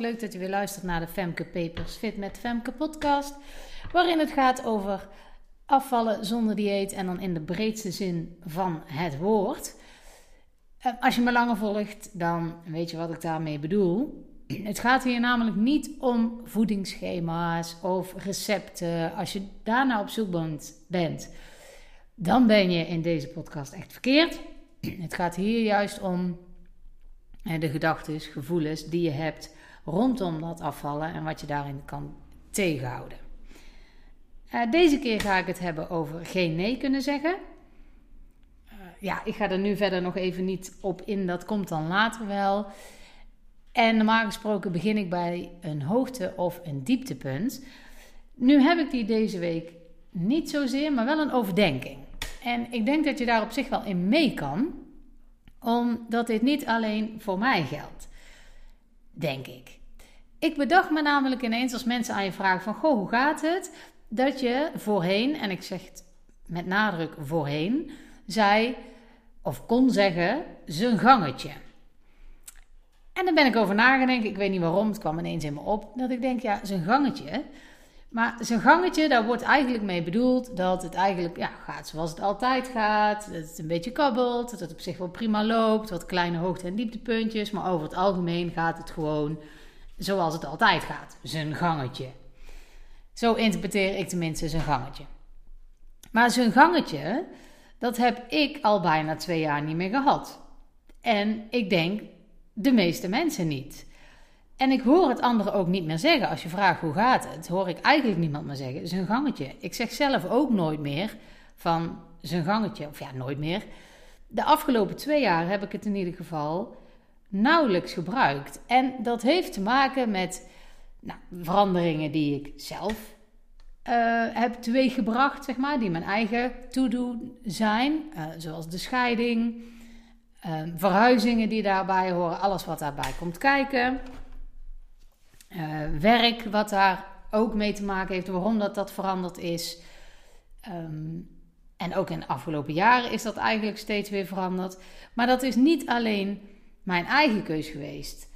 Leuk dat je weer luistert naar de Femke Papers Fit met Femke podcast. Waarin het gaat over afvallen zonder dieet en dan in de breedste zin van het woord. Eh, als je me langer volgt, dan weet je wat ik daarmee bedoel. Het gaat hier namelijk niet om voedingsschema's of recepten. Als je daarna op zoek bent, dan ben je in deze podcast echt verkeerd. Het gaat hier juist om de gedachten, gevoelens die je hebt rondom dat afvallen en wat je daarin kan tegenhouden. Uh, deze keer ga ik het hebben over geen nee kunnen zeggen. Uh, ja, ik ga er nu verder nog even niet op in, dat komt dan later wel. En normaal gesproken begin ik bij een hoogte- of een dieptepunt. Nu heb ik die deze week niet zozeer, maar wel een overdenking. En ik denk dat je daar op zich wel in mee kan omdat dit niet alleen voor mij geldt. Denk ik. Ik bedacht me namelijk ineens als mensen aan je vragen van... Goh, hoe gaat het? Dat je voorheen, en ik zeg het met nadruk voorheen... zei of kon zeggen, zijn gangetje. En dan ben ik over nagedacht. Ik weet niet waarom, het kwam ineens in me op. Dat ik denk, ja, zijn gangetje... Maar zijn gangetje, daar wordt eigenlijk mee bedoeld dat het eigenlijk ja, gaat zoals het altijd gaat. Dat het een beetje kabbelt, dat het op zich wel prima loopt. Wat kleine hoogte- en dieptepuntjes. Maar over het algemeen gaat het gewoon zoals het altijd gaat. Zijn gangetje. Zo interpreteer ik tenminste zijn gangetje. Maar zijn gangetje, dat heb ik al bijna twee jaar niet meer gehad. En ik denk de meeste mensen niet. En ik hoor het anderen ook niet meer zeggen. Als je vraagt hoe gaat het, hoor ik eigenlijk niemand meer zeggen. Zijn gangetje. Ik zeg zelf ook nooit meer van zijn gangetje. Of ja, nooit meer. De afgelopen twee jaar heb ik het in ieder geval nauwelijks gebruikt. En dat heeft te maken met nou, veranderingen die ik zelf uh, heb teweeggebracht, zeg maar. Die mijn eigen to-do zijn. Uh, zoals de scheiding. Uh, verhuizingen die daarbij horen. Alles wat daarbij komt kijken. Uh, werk wat daar ook mee te maken heeft, waarom dat, dat veranderd is. Um, en ook in de afgelopen jaren is dat eigenlijk steeds weer veranderd. Maar dat is niet alleen mijn eigen keus geweest.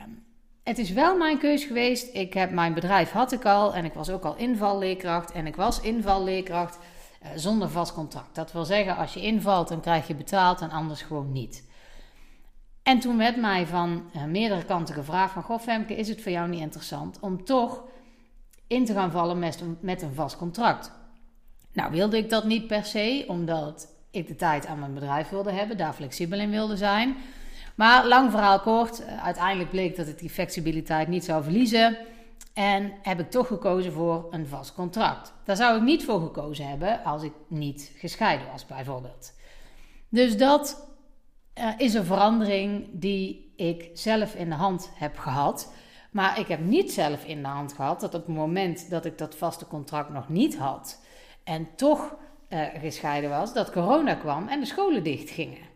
Um, het is wel mijn keus geweest. Ik heb mijn bedrijf had ik al en ik was ook al invalleerkracht. En ik was invalleerkracht uh, zonder vast contract. Dat wil zeggen, als je invalt, dan krijg je betaald en anders gewoon niet. En toen werd mij van uh, meerdere kanten gevraagd van... Goh Femke, is het voor jou niet interessant om toch in te gaan vallen met, met een vast contract? Nou wilde ik dat niet per se, omdat ik de tijd aan mijn bedrijf wilde hebben. Daar flexibel in wilde zijn. Maar lang verhaal kort, uh, uiteindelijk bleek dat ik die flexibiliteit niet zou verliezen. En heb ik toch gekozen voor een vast contract. Daar zou ik niet voor gekozen hebben als ik niet gescheiden was, bijvoorbeeld. Dus dat uh, is een verandering die ik zelf in de hand heb gehad. Maar ik heb niet zelf in de hand gehad dat op het moment dat ik dat vaste contract nog niet had en toch uh, gescheiden was, dat corona kwam en de scholen dicht gingen.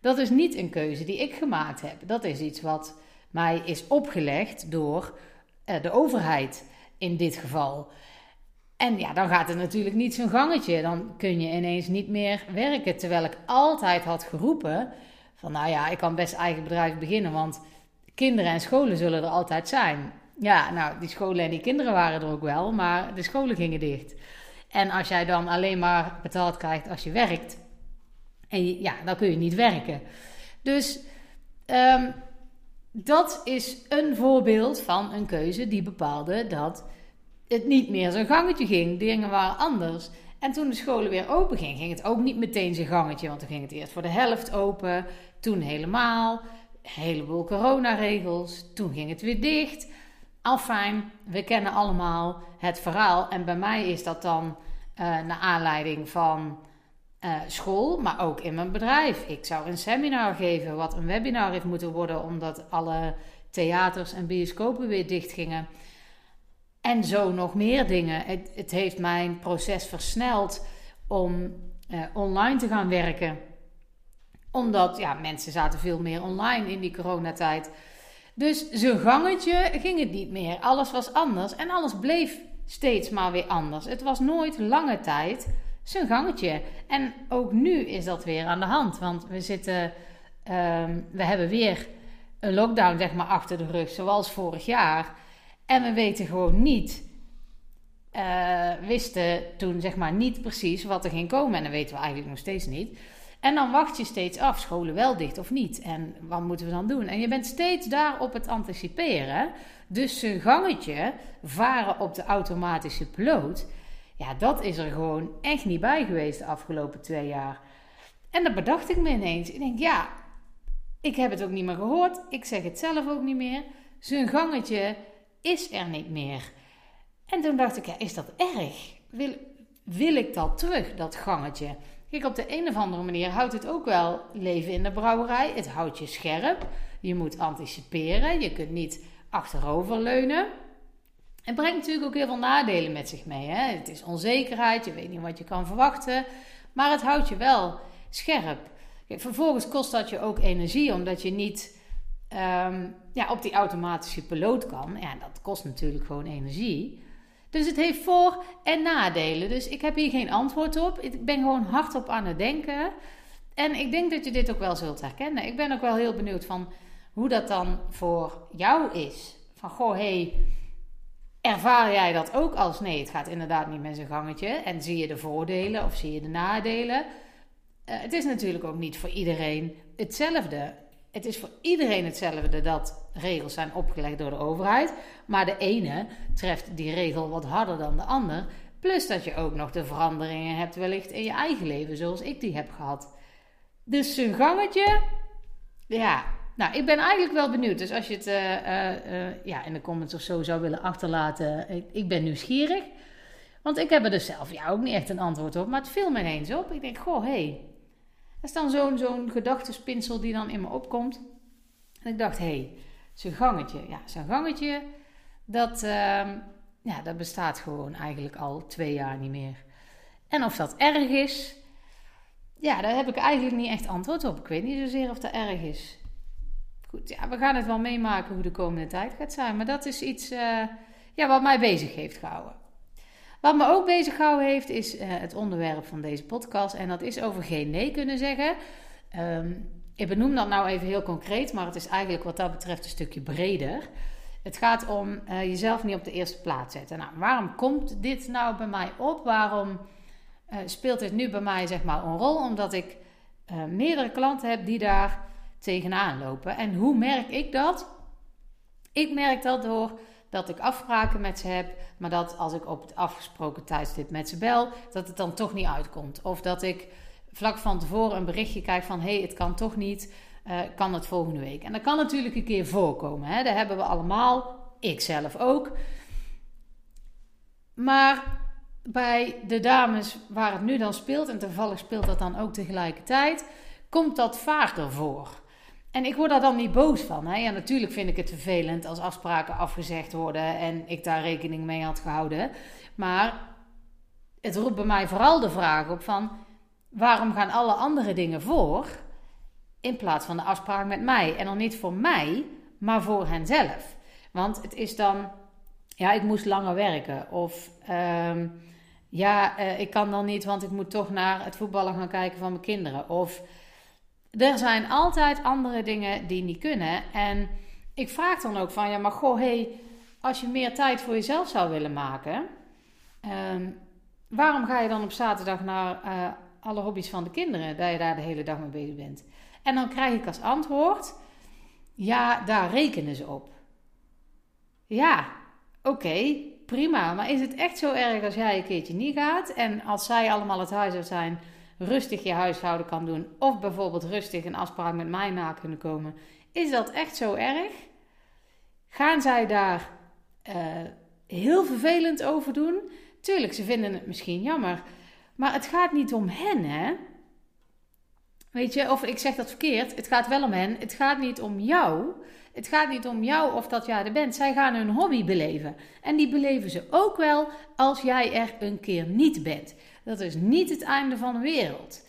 Dat is niet een keuze die ik gemaakt heb. Dat is iets wat mij is opgelegd door uh, de overheid in dit geval. En ja, dan gaat het natuurlijk niet zo'n gangetje. Dan kun je ineens niet meer werken. Terwijl ik altijd had geroepen van nou ja, ik kan best eigen bedrijf beginnen, want kinderen en scholen zullen er altijd zijn. Ja, nou, die scholen en die kinderen waren er ook wel, maar de scholen gingen dicht. En als jij dan alleen maar betaald krijgt als je werkt, en ja, dan kun je niet werken. Dus um, dat is een voorbeeld van een keuze die bepaalde dat het niet meer zijn gangetje ging. Dingen waren anders. En toen de scholen weer open gingen, ging het ook niet meteen zijn gangetje. Want toen ging het eerst voor de helft open. Toen helemaal. Een heleboel coronaregels. Toen ging het weer dicht. Afijn, we kennen allemaal het verhaal. En bij mij is dat dan uh, naar aanleiding van uh, school, maar ook in mijn bedrijf. Ik zou een seminar geven, wat een webinar heeft moeten worden, omdat alle theaters en bioscopen weer dicht gingen. En zo nog meer dingen. Het, het heeft mijn proces versneld om uh, online te gaan werken omdat ja, mensen zaten veel meer online in die coronatijd. Dus zijn gangetje ging het niet meer. Alles was anders en alles bleef steeds maar weer anders. Het was nooit lange tijd zijn gangetje. En ook nu is dat weer aan de hand. Want we zitten, um, we hebben weer een lockdown zeg maar achter de rug, zoals vorig jaar. En we weten gewoon niet, uh, wisten toen zeg maar niet precies wat er ging komen. En dat weten we eigenlijk nog steeds niet. En dan wacht je steeds af, scholen wel dicht of niet. En wat moeten we dan doen? En je bent steeds daar op het anticiperen. Dus een gangetje varen op de automatische piloot. Ja, dat is er gewoon echt niet bij geweest de afgelopen twee jaar. En dat bedacht ik me ineens. Ik denk, ja, ik heb het ook niet meer gehoord. Ik zeg het zelf ook niet meer. Zijn gangetje is er niet meer. En toen dacht ik, ja, is dat erg? Wil, wil ik dat terug, dat gangetje? Kijk, op de een of andere manier houdt het ook wel leven in de brouwerij. Het houdt je scherp. Je moet anticiperen. Je kunt niet achteroverleunen. Het brengt natuurlijk ook heel veel nadelen met zich mee. Hè? Het is onzekerheid, je weet niet wat je kan verwachten. Maar het houdt je wel scherp. Vervolgens kost dat je ook energie, omdat je niet um, ja, op die automatische piloot kan. Ja, dat kost natuurlijk gewoon energie. Dus het heeft voor- en nadelen. Dus ik heb hier geen antwoord op. Ik ben gewoon hardop aan het denken. En ik denk dat je dit ook wel zult herkennen. Ik ben ook wel heel benieuwd van hoe dat dan voor jou is. Van goh, hey, ervaar jij dat ook als nee, het gaat inderdaad niet met zijn gangetje? En zie je de voordelen of zie je de nadelen? Uh, het is natuurlijk ook niet voor iedereen hetzelfde het is voor iedereen hetzelfde dat regels zijn opgelegd door de overheid. Maar de ene treft die regel wat harder dan de ander. Plus dat je ook nog de veranderingen hebt wellicht in je eigen leven, zoals ik die heb gehad. Dus een gangetje, ja. Nou, ik ben eigenlijk wel benieuwd. Dus als je het uh, uh, ja, in de comments of zo zou willen achterlaten, ik, ik ben nieuwsgierig. Want ik heb er dus zelf ja, ook niet echt een antwoord op. Maar het viel me ineens op. Ik denk, goh, hé, hey, er is dan zo'n zo'n gedachtespinsel die dan in me opkomt. En ik dacht, hé, hey, zijn gangetje. Ja, zijn gangetje, dat, uh, ja, dat bestaat gewoon eigenlijk al twee jaar niet meer. En of dat erg is, ja, daar heb ik eigenlijk niet echt antwoord op. Ik weet niet zozeer of dat erg is. Goed, ja, we gaan het wel meemaken hoe de komende tijd gaat zijn. Maar dat is iets uh, ja, wat mij bezig heeft gehouden. Wat me ook bezig gehouden heeft, is uh, het onderwerp van deze podcast. En dat is over geen nee kunnen zeggen. Um, ik benoem dat nou even heel concreet, maar het is eigenlijk wat dat betreft een stukje breder. Het gaat om uh, jezelf niet op de eerste plaats zetten. Nou, waarom komt dit nou bij mij op? Waarom uh, speelt dit nu bij mij zeg maar een rol? Omdat ik meerdere klanten heb die daar tegenaan lopen. En hoe merk ik dat? Ik merk dat door dat ik afspraken met ze heb, maar dat als ik op het afgesproken tijdstip met ze bel, dat het dan toch niet uitkomt. Of dat ik vlak van tevoren een berichtje krijg van hé, hey, het kan toch niet, uh, kan het volgende week. En dat kan natuurlijk een keer voorkomen, hè? dat hebben we allemaal, ik zelf ook. Maar bij de dames waar het nu dan speelt, en toevallig speelt dat dan ook tegelijkertijd, komt dat vaker voor. En ik word daar dan niet boos van. Hè? Ja, natuurlijk vind ik het vervelend als afspraken afgezegd worden en ik daar rekening mee had gehouden. Maar het roept bij mij vooral de vraag op van waarom gaan alle andere dingen voor in plaats van de afspraak met mij? En dan niet voor mij, maar voor henzelf. Want het is dan, ja, ik moest langer werken. Of um, ja, uh, ik kan dan niet, want ik moet toch naar het voetballen gaan kijken van mijn kinderen. Of er zijn altijd andere dingen die niet kunnen. En ik vraag dan ook van, ja, maar goh, hey, als je meer tijd voor jezelf zou willen maken, um, waarom ga je dan op zaterdag naar uh, alle hobby's van de kinderen, dat je daar de hele dag mee bezig bent? En dan krijg ik als antwoord, ja, daar rekenen ze op. Ja, oké, prima. Maar is het echt zo erg als jij een keertje niet gaat en als zij allemaal het huis uit zijn rustig je huishouden kan doen. Of bijvoorbeeld rustig een afspraak met mij na kunnen komen. Is dat echt zo erg? Gaan zij daar uh, heel vervelend over doen? Tuurlijk, ze vinden het misschien jammer. Maar het gaat niet om hen, hè? Weet je, of ik zeg dat verkeerd. Het gaat wel om hen. Het gaat niet om jou. Het gaat niet om jou of dat jij er bent. Zij gaan hun hobby beleven. En die beleven ze ook wel als jij er een keer niet bent. Dat is niet het einde van de wereld.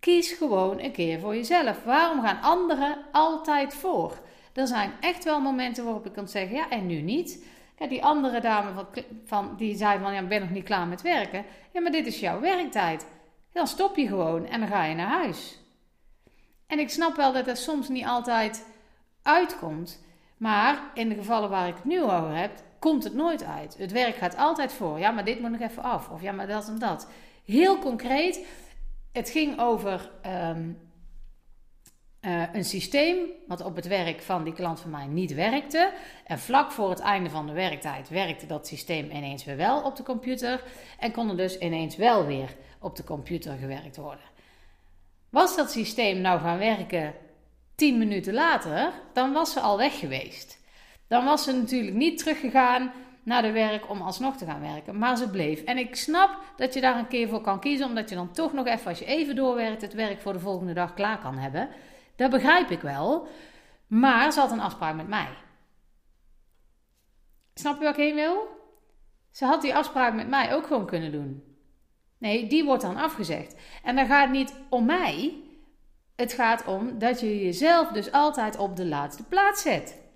Kies gewoon een keer voor jezelf. Waarom gaan anderen altijd voor? Er zijn echt wel momenten waarop ik kan zeggen, ja, en nu niet. Ja, die andere dame van, van, die zei van, ja, ik ben nog niet klaar met werken. Ja, maar dit is jouw werktijd. Dan stop je gewoon en dan ga je naar huis. En ik snap wel dat dat soms niet altijd uitkomt. Maar in de gevallen waar ik het nu over heb, komt het nooit uit. Het werk gaat altijd voor. Ja, maar dit moet nog even af. Of ja, maar dat en dat. Heel concreet. Het ging over ehm, eh, een systeem wat op het werk van die klant van mij niet werkte. En vlak voor het einde van de werktijd werkte dat systeem ineens weer wel op de computer. En kon er dus ineens wel weer op de computer gewerkt worden. Was dat systeem nou gaan werken 10 minuten later, dan was ze al weg geweest. Dan was ze natuurlijk niet teruggegaan naar de werk om alsnog te gaan werken, maar ze bleef. En ik snap dat je daar een keer voor kan kiezen, omdat je dan toch nog even, als je even doorwerkt, het werk voor de volgende dag klaar kan hebben. Dat begrijp ik wel, maar ze had een afspraak met mij. Snap je waar ik heen wil? Ze had die afspraak met mij ook gewoon kunnen doen. Nee, die wordt dan afgezegd. En dan gaat het niet om mij. Het gaat om dat je jezelf dus altijd op de laatste plaats zet.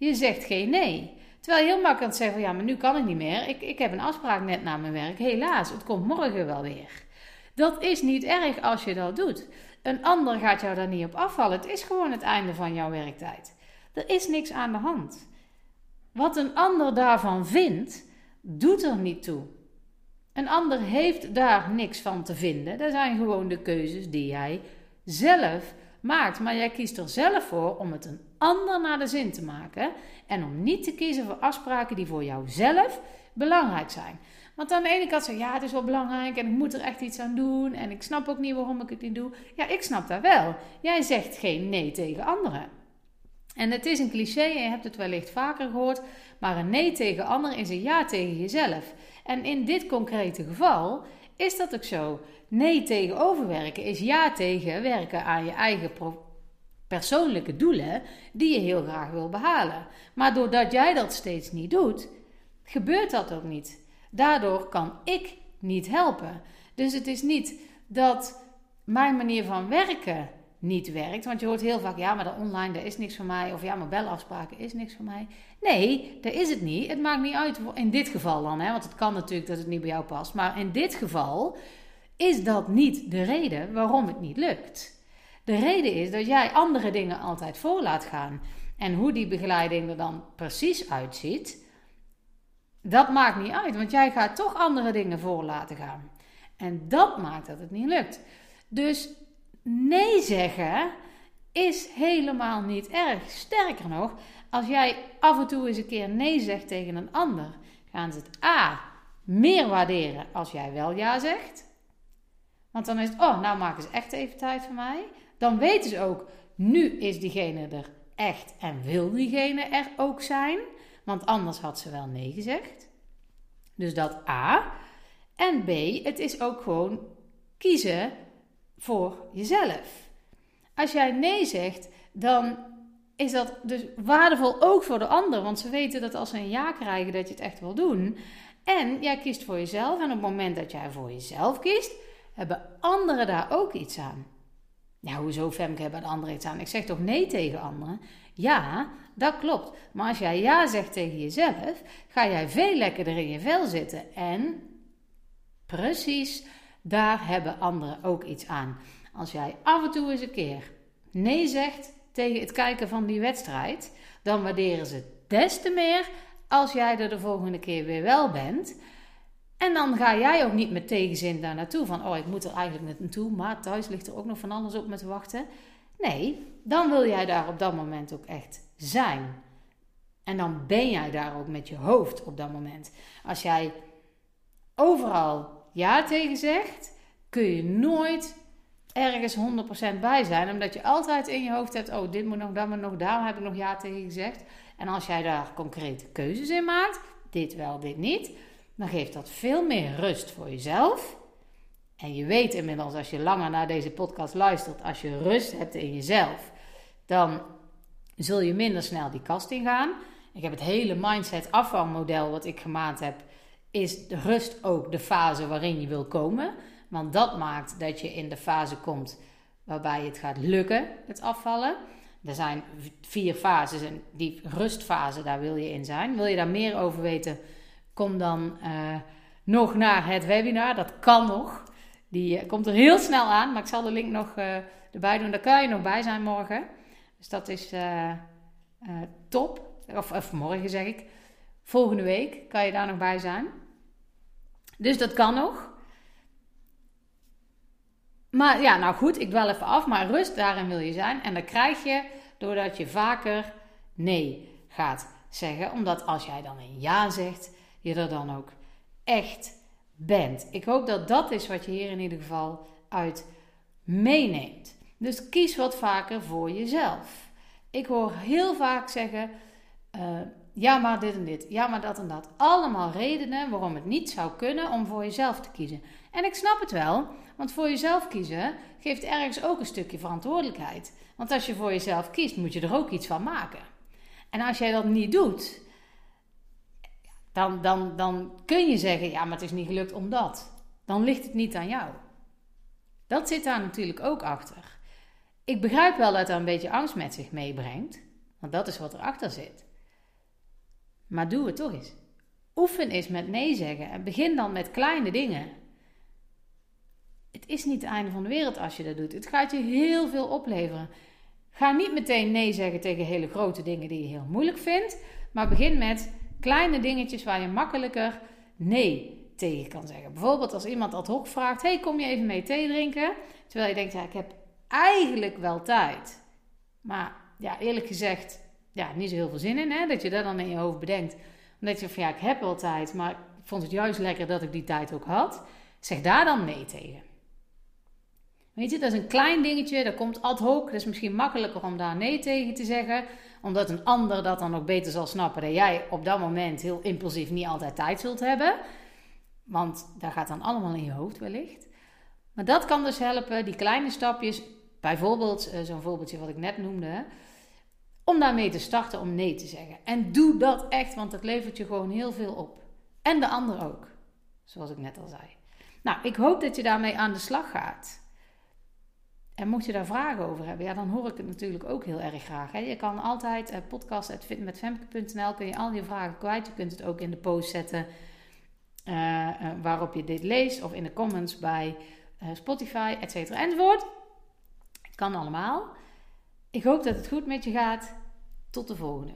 Je zegt geen nee. Terwijl je heel makkelijk kan zeggen: ja, maar nu kan ik niet meer. Ik, ik heb een afspraak net na mijn werk. Helaas, het komt morgen wel weer. Dat is niet erg als je dat doet. Een ander gaat jou daar niet op afvallen. Het is gewoon het einde van jouw werktijd. Er is niks aan de hand. Wat een ander daarvan vindt, doet er niet toe. Een ander heeft daar niks van te vinden. Dat zijn gewoon de keuzes die jij zelf maakt. Maar jij kiest er zelf voor om het een ander naar de zin te maken. En om niet te kiezen voor afspraken die voor jouzelf belangrijk zijn. Want aan de ene kant zeg ja, het is wel belangrijk en ik moet er echt iets aan doen. En ik snap ook niet waarom ik het niet doe. Ja, ik snap dat wel. Jij zegt geen nee tegen anderen. En het is een cliché, je hebt het wellicht vaker gehoord. Maar een nee tegen anderen is een ja tegen jezelf. En in dit concrete geval is dat ook zo. Nee tegen overwerken is ja tegen werken aan je eigen persoonlijke doelen die je heel graag wil behalen. Maar doordat jij dat steeds niet doet, gebeurt dat ook niet. Daardoor kan ik niet helpen. Dus het is niet dat mijn manier van werken niet werkt. Want je hoort heel vaak, ja, maar dat online, dat is niks voor mij. Of ja, maar belafspraken is niks voor mij. Nee, dat is het niet. Het maakt niet uit, in dit geval dan. Hè, want het kan natuurlijk dat het niet bij jou past. Maar in dit geval is dat niet de reden waarom het niet lukt. De reden is dat jij andere dingen altijd voor laat gaan. En hoe die begeleiding er dan precies uitziet, dat maakt niet uit. Want jij gaat toch andere dingen voor laten gaan. En dat maakt dat het niet lukt. Dus nee zeggen is helemaal niet erg. Sterker nog, als jij af en toe eens een keer nee zegt tegen een ander, gaan ze het A meer waarderen als jij wel ja zegt. Want dan is het, oh, nou maken ze echt even tijd voor mij. Dan weten ze ook, nu is diegene er echt en wil diegene er ook zijn. Want anders had ze wel nee gezegd. Dus dat A. En B, het is ook gewoon kiezen voor jezelf. Als jij nee zegt, dan is dat dus waardevol ook voor de ander. Want ze weten dat als ze een ja krijgen, dat je het echt wil doen. En jij kiest voor jezelf. En op het moment dat jij voor jezelf kiest, hebben anderen daar ook iets aan. Ja, hoezo Femke hebben de anderen iets aan? Ik zeg toch nee tegen anderen? Ja, dat klopt. Maar als jij ja zegt tegen jezelf, ga jij veel lekkerder in je vel zitten. En precies, daar hebben anderen ook iets aan. Als jij af en toe eens een keer nee zegt tegen het kijken van die wedstrijd, dan waarderen ze des te meer als jij er de volgende keer weer wel bent. En dan ga jij ook niet met tegenzin daar naartoe. Van, oh, ik moet er eigenlijk naartoe, maar thuis ligt er ook nog van alles op me te wachten. Nee, dan wil jij daar op dat moment ook echt zijn. En dan ben jij daar ook met je hoofd op dat moment. Als jij overal ja tegen zegt, kun je nooit ergens 100% bij zijn. Omdat je altijd in je hoofd hebt: oh, dit moet nog, dat moet nog, daar heb ik nog ja tegen gezegd. En als jij daar concrete keuzes in maakt, dit wel, dit niet, dan geeft dat veel meer rust voor jezelf. En je weet inmiddels, als je langer naar deze podcast luistert, als je rust hebt in jezelf, dan zul je minder snel die kast ingaan. Ik heb het hele mindset afvalmodel wat ik gemaakt heb, is de rust ook de fase waarin je wil komen. Want dat maakt dat je in de fase komt waarbij het gaat lukken, het afvallen. Er zijn vier fases en die rustfase, daar wil je in zijn. Wil je daar meer over weten, kom dan uh, nog naar het webinar. Dat kan nog. Die uh, komt er heel snel aan, maar ik zal de link nog uh, erbij doen. Daar kan je nog bij zijn morgen. Dus dat is top. Of, of morgen zeg ik. Volgende week kan je daar nog bij zijn. Dus dat kan nog. Maar ja, nou goed, ik dwel even af. Maar rust, daarin wil je zijn. En dat krijg je doordat je vaker nee gaat zeggen. Omdat als jij dan een ja zegt, je er dan ook echt bent. Ik hoop dat dat is wat je hier in ieder geval uit meeneemt. Dus kies wat vaker voor jezelf. Ik hoor heel vaak zeggen: uh, ja, maar dit en dit, ja, maar dat en dat. Allemaal redenen waarom het niet zou kunnen om voor jezelf te kiezen. En ik snap het wel, want voor jezelf kiezen geeft ergens ook een stukje verantwoordelijkheid. Want als je voor jezelf kiest, moet je er ook iets van maken. En als jij dat niet doet, dan, dan, dan kun je zeggen: ja, maar het is niet gelukt omdat. Dan ligt het niet aan jou. Dat zit daar natuurlijk ook achter. Ik begrijp wel dat dat een beetje angst met zich meebrengt, want dat is wat erachter zit. Maar doe het toch eens. Oefen eens met nee zeggen en begin dan met kleine dingen. Het is niet het einde van de wereld als je dat doet. Het gaat je heel veel opleveren. Ga niet meteen nee zeggen tegen hele grote dingen die je heel moeilijk vindt, maar begin met kleine dingetjes waar je makkelijker nee tegen kan zeggen. Bijvoorbeeld als iemand ad hoc vraagt: Hey, kom je even mee thee drinken? Terwijl je denkt: Ja, ik heb eigenlijk wel tijd. Maar ja, eerlijk gezegd, ja, niet zo heel veel zin in. Hè? Dat je dat dan in je hoofd bedenkt. Omdat je van ja, ik heb wel tijd, maar ik vond het juist lekker dat ik die tijd ook had. Zeg daar dan nee tegen. Weet je, dat is een klein dingetje, dat komt ad hoc. Dat is misschien makkelijker om daar nee tegen te zeggen. Omdat een ander dat dan ook beter zal snappen. Dat jij op dat moment heel impulsief niet altijd tijd zult hebben. Want daar gaat dan allemaal in je hoofd wellicht. Maar dat kan dus helpen, die kleine stapjes. Bijvoorbeeld, eh, zo'n voorbeeldje wat ik net noemde. Om daarmee te starten om nee te zeggen. En doe dat echt, want dat levert je gewoon heel veel op. En de ander ook, zoals ik net al zei. Nou, ik hoop dat je daarmee aan de slag gaat. En mocht je daar vragen over hebben, ja, dan hoor ik het natuurlijk ook heel erg graag. Hè. Je kan altijd uh, podcast.fitmetfemke.nl kun je al je vragen kwijt. Je kunt het ook in de post zetten uh, uh, waarop je dit leest. Of in de comments bij Spotify, et cetera, enzovoort. Kan allemaal. Ik hoop dat het goed met je gaat. Tot de volgende.